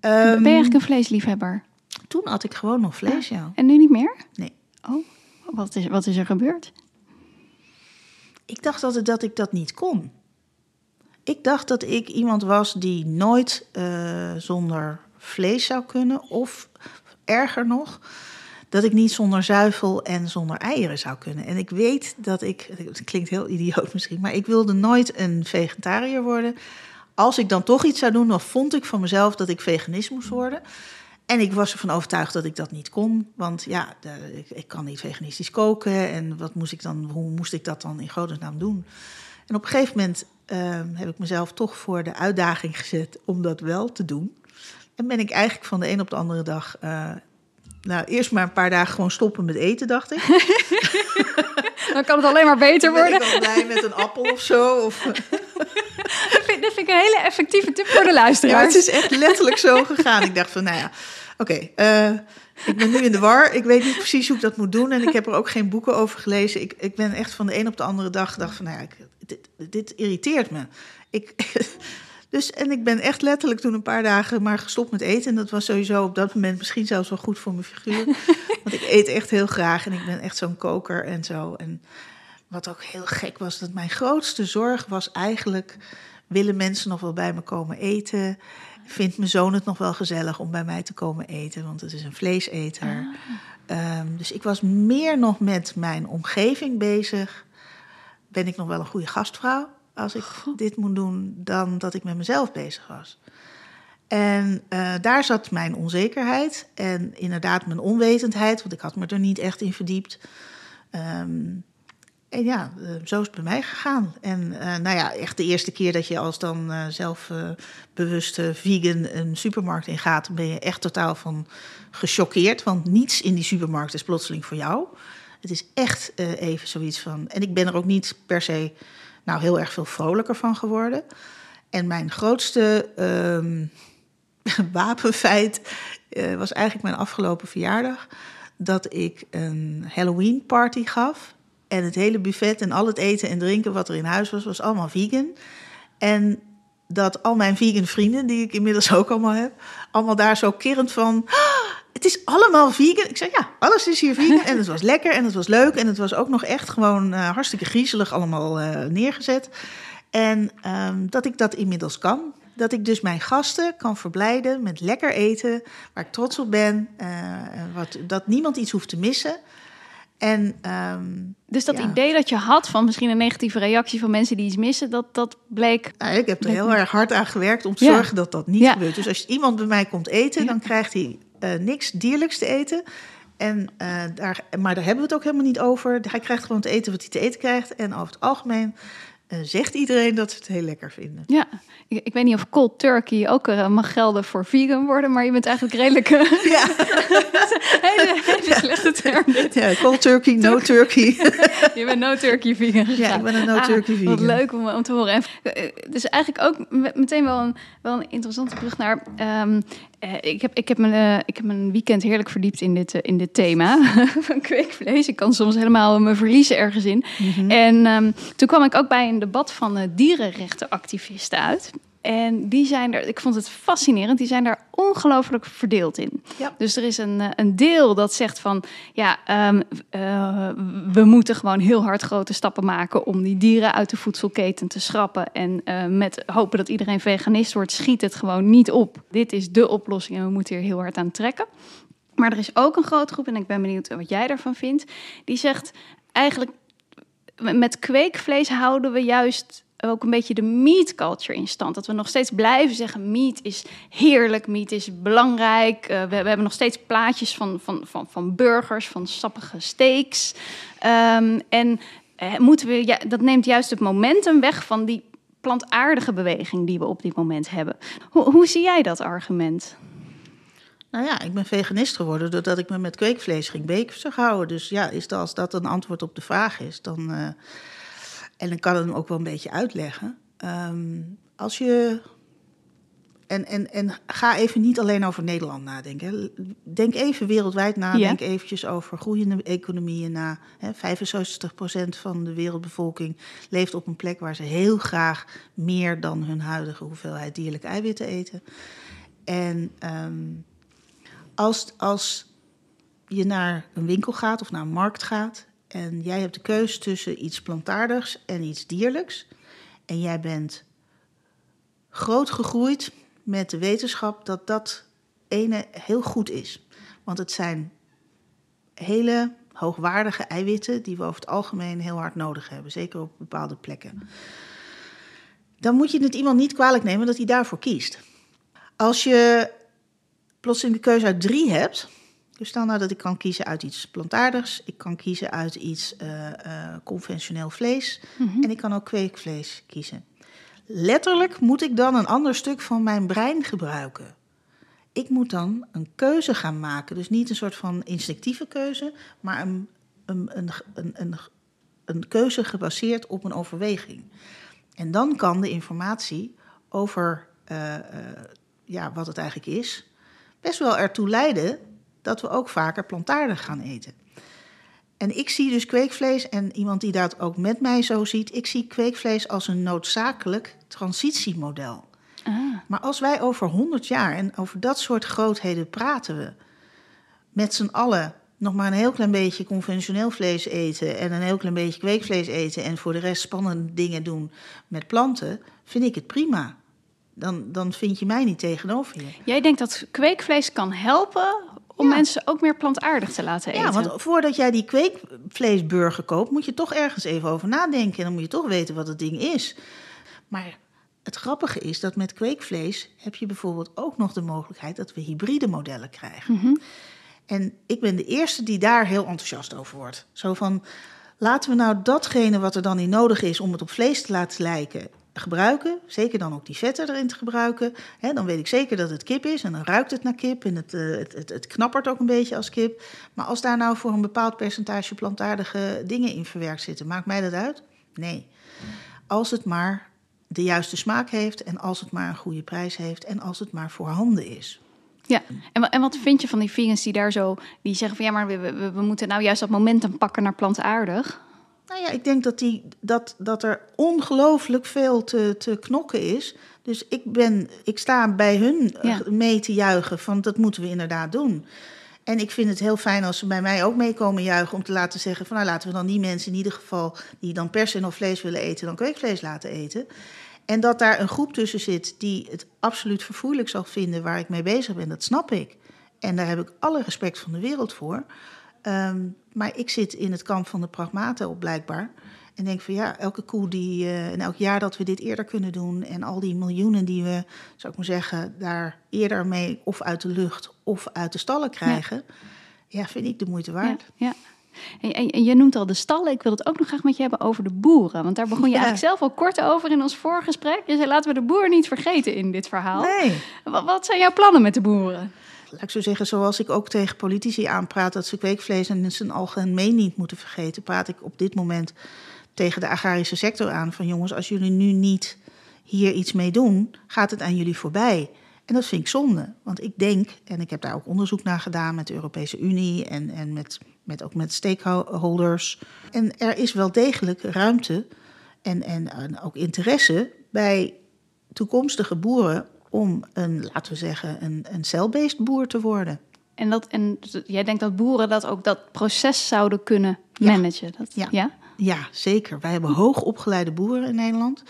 Um, ben je eigenlijk een vleesliefhebber? Toen had ik gewoon nog vlees, ja. ja. En nu niet meer? Nee. Oh, wat is, wat is er gebeurd? Ik dacht altijd dat ik dat niet kon. Ik dacht dat ik iemand was die nooit uh, zonder vlees zou kunnen. Of erger nog, dat ik niet zonder zuivel en zonder eieren zou kunnen. En ik weet dat ik, het klinkt heel idioot misschien, maar ik wilde nooit een vegetariër worden. Als ik dan toch iets zou doen, dan vond ik van mezelf dat ik veganist moest worden. En ik was ervan overtuigd dat ik dat niet kon. Want ja, ik, kan niet veganistisch koken. En wat moest ik dan, hoe moest ik dat dan in godesnaam doen? En op een gegeven moment uh, heb ik mezelf toch voor de uitdaging gezet om dat wel te doen. En ben ik eigenlijk van de een op de andere dag. Uh, nou, eerst maar een paar dagen gewoon stoppen met eten, dacht ik. Dan kan het alleen maar beter worden. Ben ik dan blij met een appel of zo? Of... dat, vind, dat vind ik een hele effectieve tip voor de luisteraars. Ja, het is echt letterlijk zo gegaan. Ik dacht van, nou ja, oké. Okay, uh, ik ben nu in de war. Ik weet niet precies hoe ik dat moet doen. En ik heb er ook geen boeken over gelezen. Ik, ik ben echt van de een op de andere dag gedacht van, nou ja, ik, dit, dit, irriteert me. Ik, dus, en ik ben echt letterlijk toen een paar dagen maar gestopt met eten. En dat was sowieso op dat moment misschien zelfs wel goed voor mijn figuur. Want ik eet echt heel graag en ik ben echt zo'n koker en zo. En wat ook heel gek was, dat mijn grootste zorg was eigenlijk... willen mensen nog wel bij me komen eten? Vindt mijn zoon het nog wel gezellig om bij mij te komen eten? Want het is een vleeseter. Ah. Um, dus ik was meer nog met mijn omgeving bezig ben ik nog wel een goede gastvrouw als ik dit moet doen, dan dat ik met mezelf bezig was. En uh, daar zat mijn onzekerheid en inderdaad mijn onwetendheid, want ik had me er niet echt in verdiept. Um, en ja, uh, zo is het bij mij gegaan. En uh, nou ja, echt de eerste keer dat je als dan zelfbewuste vegan een supermarkt ingaat, ben je echt totaal van gechoqueerd, want niets in die supermarkt is plotseling voor jou. Het is echt uh, even zoiets van. En ik ben er ook niet per se nou heel erg veel vrolijker van geworden. En mijn grootste um, wapenfeit uh, was eigenlijk mijn afgelopen verjaardag. Dat ik een Halloween party gaf. En het hele buffet en al het eten en drinken wat er in huis was, was allemaal vegan. En dat al mijn vegan vrienden, die ik inmiddels ook allemaal heb, allemaal daar zo kerend van. Ah, het is allemaal vegan. Ik zei, ja, alles is hier vegan. En het was lekker en het was leuk. En het was ook nog echt gewoon uh, hartstikke griezelig allemaal uh, neergezet. En um, dat ik dat inmiddels kan. dat ik dus mijn gasten kan verblijden met lekker eten, waar ik trots op ben, uh, wat, dat niemand iets hoeft te missen. En, um, dus dat idee dat je had van misschien een negatieve reactie van mensen die iets missen, dat, dat bleek. Nou, ik heb er heel erg hard aan gewerkt om te zorgen dat dat niet gebeurt. Dus als iemand bij mij komt eten, dan krijgt hij uh, niks dierlijks te eten. En, uh, daar, maar daar hebben we het ook helemaal niet over. Hij krijgt gewoon te eten wat hij te eten krijgt. En over het algemeen uh, zegt iedereen dat ze het heel lekker vinden. Ja, ik, ik weet niet of cold turkey ook uh, mag gelden voor vegan worden, maar je bent eigenlijk redelijk. Uh, ja, hele, hele slechte term. Dit. Ja, cold turkey, no turkey. je bent no turkey vegan. Gegaan. Ja, ik ben een no turkey ah, vegan. Wat leuk om, om te horen. En, dus eigenlijk ook meteen wel een, wel een interessante brug naar. Um, uh, ik, heb, ik, heb mijn, uh, ik heb mijn weekend heerlijk verdiept in dit, uh, in dit thema van kweekvlees. Ik kan soms helemaal me verliezen ergens in. Mm -hmm. En um, toen kwam ik ook bij een debat van dierenrechtenactivisten uit. En die zijn er, ik vond het fascinerend, die zijn daar ongelooflijk verdeeld in. Ja. Dus er is een, een deel dat zegt van, ja, um, uh, we moeten gewoon heel hard grote stappen maken om die dieren uit de voedselketen te schrappen. En uh, met hopen dat iedereen veganist wordt, schiet het gewoon niet op. Dit is de oplossing en we moeten hier heel hard aan trekken. Maar er is ook een grote groep, en ik ben benieuwd wat jij daarvan vindt, die zegt eigenlijk met kweekvlees houden we juist ook een beetje de meat culture in stand. Dat we nog steeds blijven zeggen: meat is heerlijk, meat is belangrijk. Uh, we, hebben nog steeds plaatjes van, van, van, van burgers, van sappige steaks. Um, en uh, moeten we, ja, dat neemt juist het momentum weg van die plantaardige beweging die we op dit moment hebben. Hoe, hoe zie jij dat argument? Nou ja, ik ben veganist geworden doordat ik me met kweekvlees ging bezig houden. Dus ja, is dat, als dat een antwoord op de vraag is, dan. Uh, en ik kan het hem ook wel een beetje uitleggen. Um, als je. En, en, en ga even niet alleen over Nederland nadenken. Denk even wereldwijd na. Ja. Denk eventjes over groeiende economieën na. He, 65% van de wereldbevolking leeft op een plek waar ze heel graag meer dan hun huidige hoeveelheid dierlijke eiwitten eten. En um, als, als je naar een winkel gaat of naar een markt gaat en jij hebt de keus tussen iets plantaardigs en iets dierlijks. En jij bent groot gegroeid met de wetenschap dat dat ene heel goed is. Want het zijn hele hoogwaardige eiwitten die we over het algemeen heel hard nodig hebben, zeker op bepaalde plekken. Dan moet je het iemand niet kwalijk nemen dat hij daarvoor kiest. Als je plotseling de keuze uit drie hebt, dus stel nou dat ik kan kiezen uit iets plantaardigs, ik kan kiezen uit iets uh, uh, conventioneel vlees mm -hmm. en ik kan ook kweekvlees kiezen. Letterlijk moet ik dan een ander stuk van mijn brein gebruiken. Ik moet dan een keuze gaan maken. Dus niet een soort van instinctieve keuze, maar een, een, een, een, een, een keuze gebaseerd op een overweging. En dan kan de informatie over uh, ja, wat het eigenlijk is, best wel ertoe leiden dat we ook vaker plantaardig gaan eten. En ik zie dus kweekvlees, en iemand die dat ook met mij zo ziet, ik zie kweekvlees als een noodzakelijk transitiemodel. Ah. Maar als wij over 100 jaar en over dat soort grootheden praten we, met z'n allen nog maar een heel klein beetje conventioneel vlees eten en een heel klein beetje kweekvlees eten en voor de rest spannende dingen doen met planten, vind ik het prima. Dan, dan vind je mij niet tegenover je. Jij denkt dat kweekvlees kan helpen om ja. mensen ook meer plantaardig te laten eten. Ja, want voordat jij die kweekvleesburger koopt, moet je toch ergens even over nadenken. En dan moet je toch weten wat het ding is. Maar het grappige is dat met kweekvlees heb je bijvoorbeeld ook nog de mogelijkheid dat we hybride modellen krijgen. Mm -hmm. En ik ben de eerste die daar heel enthousiast over wordt. Zo van, laten we nou datgene wat er dan in nodig is om het op vlees te laten lijken, gebruiken. Zeker dan ook die vetten erin te gebruiken. He, dan weet ik zeker dat het kip is en dan ruikt het naar kip en het, uh, het, het, het, knappert ook een beetje als kip. Maar als daar nou voor een bepaald percentage plantaardige dingen in verwerkt zitten, maakt mij dat uit? Nee. Als het maar de juiste smaak heeft en als het maar een goede prijs heeft en als het maar voorhanden is. Ja, en, en wat vind je van die vegans die daar zo, die zeggen van ja, maar we, we, we moeten nou juist dat momentum pakken naar plantaardig? Nou ja, ik denk dat, die, dat, dat er ongelooflijk veel te, te knokken is. Dus ik, ben, ik sta bij hun ja. mee te juichen van dat moeten we inderdaad doen. En ik vind het heel fijn als ze bij mij ook meekomen juichen om te laten zeggen van nou laten we dan die mensen in ieder geval die dan pers en of vlees willen eten, dan kweekvlees laten eten. En dat daar een groep tussen zit die het absoluut verfoeilijk zal vinden waar ik mee bezig ben, dat snap ik. En daar heb ik alle respect van de wereld voor. Ehm, maar ik zit in het kamp van de pragmaten op blijkbaar. En denk van ja, elke koe die, uh, en elk jaar dat we dit eerder kunnen doen. En al die miljoenen die we, zou ik maar zeggen, daar eerder mee of uit de lucht of uit de stallen krijgen. Ja, vind ik de moeite waard. Ja, ja. En, en, en, je noemt al de stallen. Ik wil het ook nog graag met je hebben over de boeren. Want daar begon je eigenlijk zelf al kort over in ons voorgesprek. Je zei, laten we de boer niet vergeten in dit verhaal. Nee. Wat, wat zijn jouw plannen met de boeren? Laat ik zo zeggen, zoals ik ook tegen politici aanpraat... dat ze kweekvlees in zijn algemeen niet moeten vergeten... praat ik op dit moment tegen de agrarische sector aan... van jongens, als jullie nu niet hier iets mee doen... gaat het aan jullie voorbij. En dat vind ik zonde. Want ik denk, en ik heb daar ook onderzoek naar gedaan... met de Europese Unie en, en met met, ook met stakeholders. En er is wel degelijk ruimte en, en, en ook interesse bij toekomstige boeren om een, laten we zeggen, een, een cel-based boer te worden. En, dat, en jij denkt dat boeren dat ook dat proces zouden kunnen managen? Dat, ja. ja. Ja? zeker. Wij hebben hoogopgeleide boeren in Nederland.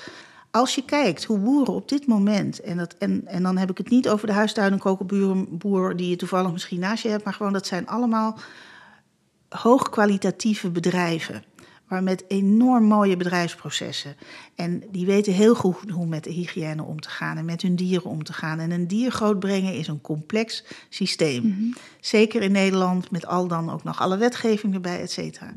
Als je kijkt hoe boeren op dit moment, en, dat, en, en dan heb ik het niet over de huistuin- en kokenboer die je toevallig misschien naast je hebt, maar gewoon dat zijn allemaal hoogkwalitatieve bedrijven. Maar met enorm mooie bedrijfsprocessen. En die weten heel goed hoe met de hygiëne om te gaan en met hun dieren om te gaan. En een dier grootbrengen is een complex systeem. Mhm. Zeker in Nederland, met al dan ook nog alle wetgeving erbij, et cetera.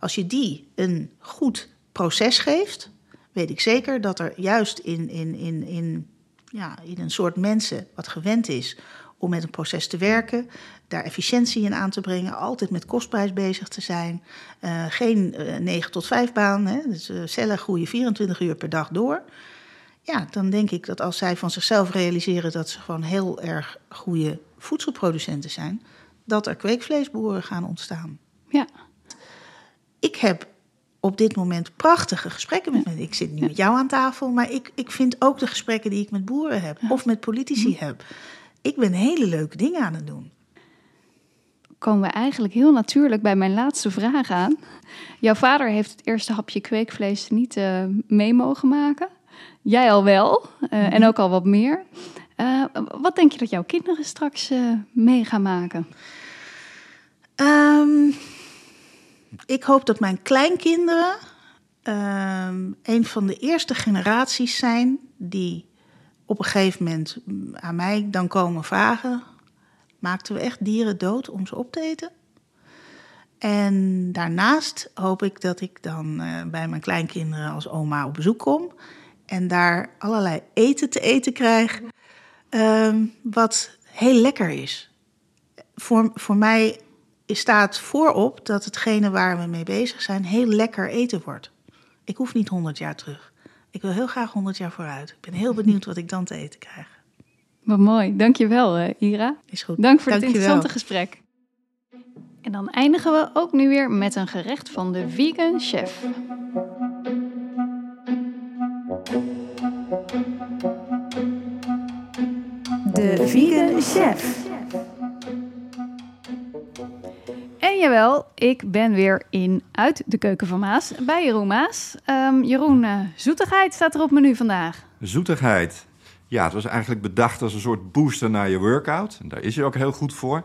Als je die een goed proces geeft, weet ik zeker dat er juist in, in, in, in, ja, in een soort mensen wat gewend is om met een proces te werken, daar efficiëntie in aan te brengen, altijd met kostprijs bezig te zijn. Uh, geen uh, eh, 9 tot 5 baan, hè, dus uh, cellen groeien 24 uur per dag door. Ja, dan denk ik dat als zij van zichzelf realiseren dat ze gewoon heel erg goede voedselproducenten zijn, dat er kweekvleesboeren gaan ontstaan. Ja. Ik heb op dit moment prachtige gesprekken met mensen. Ik zit nu met jou aan tafel, maar ik, ik vind ook de gesprekken die ik met boeren heb of met politici mhm. heb ik ben hele leuke dingen aan het doen. Komen we eigenlijk heel natuurlijk bij mijn laatste vraag aan. Jouw vader heeft het eerste hapje kweekvlees niet uh, mee mogen maken. Jij al wel, uh, en ook al wat meer. Uh, wat denk je dat jouw kinderen straks mee gaan maken? Um, ik hoop dat mijn kleinkinderen um, een van de eerste generaties zijn die op een gegeven moment aan mij dan komen vragen: maakten we echt dieren dood om ze op te eten? En daarnaast hoop ik dat ik dan uh, bij mijn kleinkinderen als oma op bezoek kom en daar allerlei eten te eten krijg, uh, wat heel lekker is. Voor, voor mij staat voorop dat hetgene waar we mee bezig zijn heel lekker eten wordt. Ik hoef niet honderd jaar terug. Ik wil heel graag 100 jaar vooruit. Ik ben heel benieuwd wat ik dan te eten krijg. Wat mooi. Dankjewel, uh, Ira. Is goed. Dank voor Dank het interessante gesprek. En dan eindigen we ook nu weer met een gerecht van de vegan chef. De vegan chef. En jawel, ik ben weer in uit de keuken van Maas bij Jeroen Maas. Um, Jeroen, uh, zoetigheid staat er op menu vandaag. Zoetigheid. Ja, het was eigenlijk bedacht als een soort booster naar je workout. En daar is je ook heel goed voor.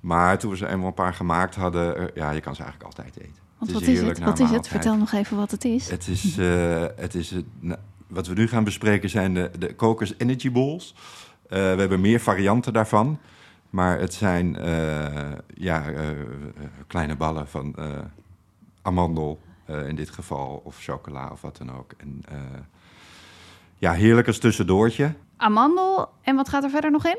Maar toen we ze eenmaal een paar gemaakt hadden, uh, ja, je kan ze eigenlijk altijd eten. Want wat is het? Wat is het? Vertel nog even wat het is. Het is, uh, het is nou, wat we nu gaan bespreken zijn de, de Kokers Energy Balls. we hebben meer varianten daarvan. Maar het zijn uh, ja, uh, kleine ballen van uh, amandel in dit geval, of chocola of wat dan ook. En ja, heerlijk als tussendoortje. Amandel, en wat gaat er verder nog in?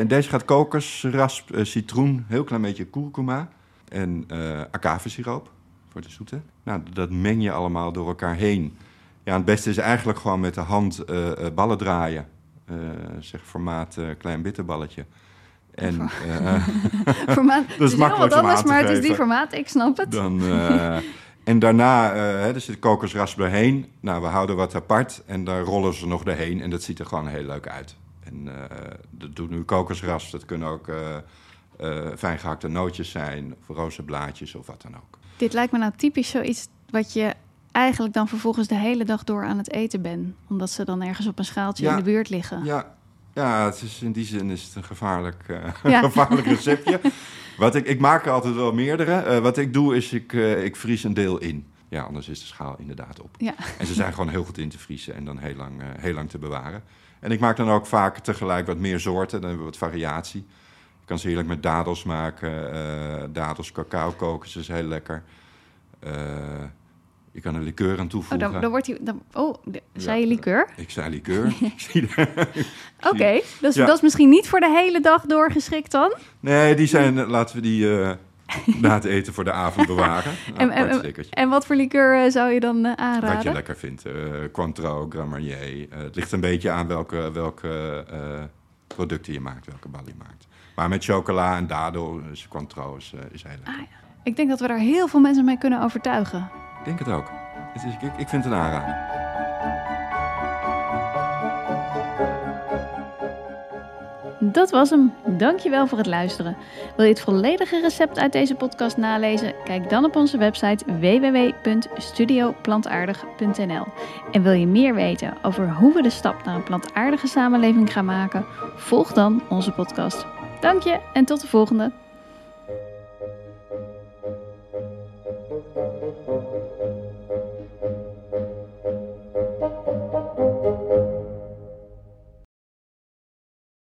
in deze gaat kokos, rasp, citroen, heel klein beetje kurkuma en agavesiroop voor de zoete. Nou, dat meng je allemaal door elkaar heen. Ja, het beste is eigenlijk gewoon met de hand ballen draaien uh, zeg formaat uh, klein bitterballetje. En, uh, formaat, dat is makkelijk wat anders, maar het is die formaat, ik snap het. Dan, en daarna, uh, er zit kokosrasp heen. Nou, we houden wat apart en daar rollen ze nog doorheen. En dat ziet er gewoon heel leuk uit. En dat doet nu kokosrasp, dat kunnen ook fijn gehakte nootjes zijn... of rozenblaadjes of wat dan ook. Dit lijkt me nou typisch zoiets wat je eigenlijk dan vervolgens de hele dag door aan het eten ben. Omdat ze dan ergens op een schaaltje Ja. in de buurt liggen. Ja, ja het is, in die zin is het een gevaarlijk, eh, Ja. gevaarlijk receptje. Wat ik, ik maak er altijd wel meerdere. Eh, wat ik doe is, ik, eh, ik vries een deel in. Ja, anders is de schaal inderdaad op. Ja. En ze zijn gewoon heel goed in te vriezen en dan heel lang, heel lang te bewaren. En ik maak dan ook vaak tegelijk wat meer soorten, dan hebben we wat variatie. Je kan ze heerlijk met dadels maken. dadels, cacao koken, dat is heel lekker. Je kan er liqueur aan Oh, toevoegen. dan, dan wordt hij. Dan, oh, de- zei Ja. je liqueur? Ik zei er- Oké, dus Ja. dat is misschien niet voor de hele dag door geschikt dan. Nee, die zijn, laten we die eh, na het eten voor de avond bewaren. En, En, en, en, wat voor liqueur eh, zou je dan eh, aanraden? Wat je lekker vindt. eh Cointreau. Eh, het ligt een beetje aan welke, welke producten je maakt, welke bal je maakt. Maar met chocola en dado, is Cointreau is, is heel lekker. Ik denk dat we daar heel veel mensen mee kunnen overtuigen. Ik denk het ook. Het is, ik, ik vind het een aanrader. Dat was hem. Dankjewel voor het luisteren. Wil je het volledige recept uit deze podcast nalezen? Kijk dan op onze website www.studioplantaardig.nl. En wil je meer weten over hoe we de stap naar een plantaardige samenleving gaan maken? Volg dan onze podcast. Dank je en tot de volgende.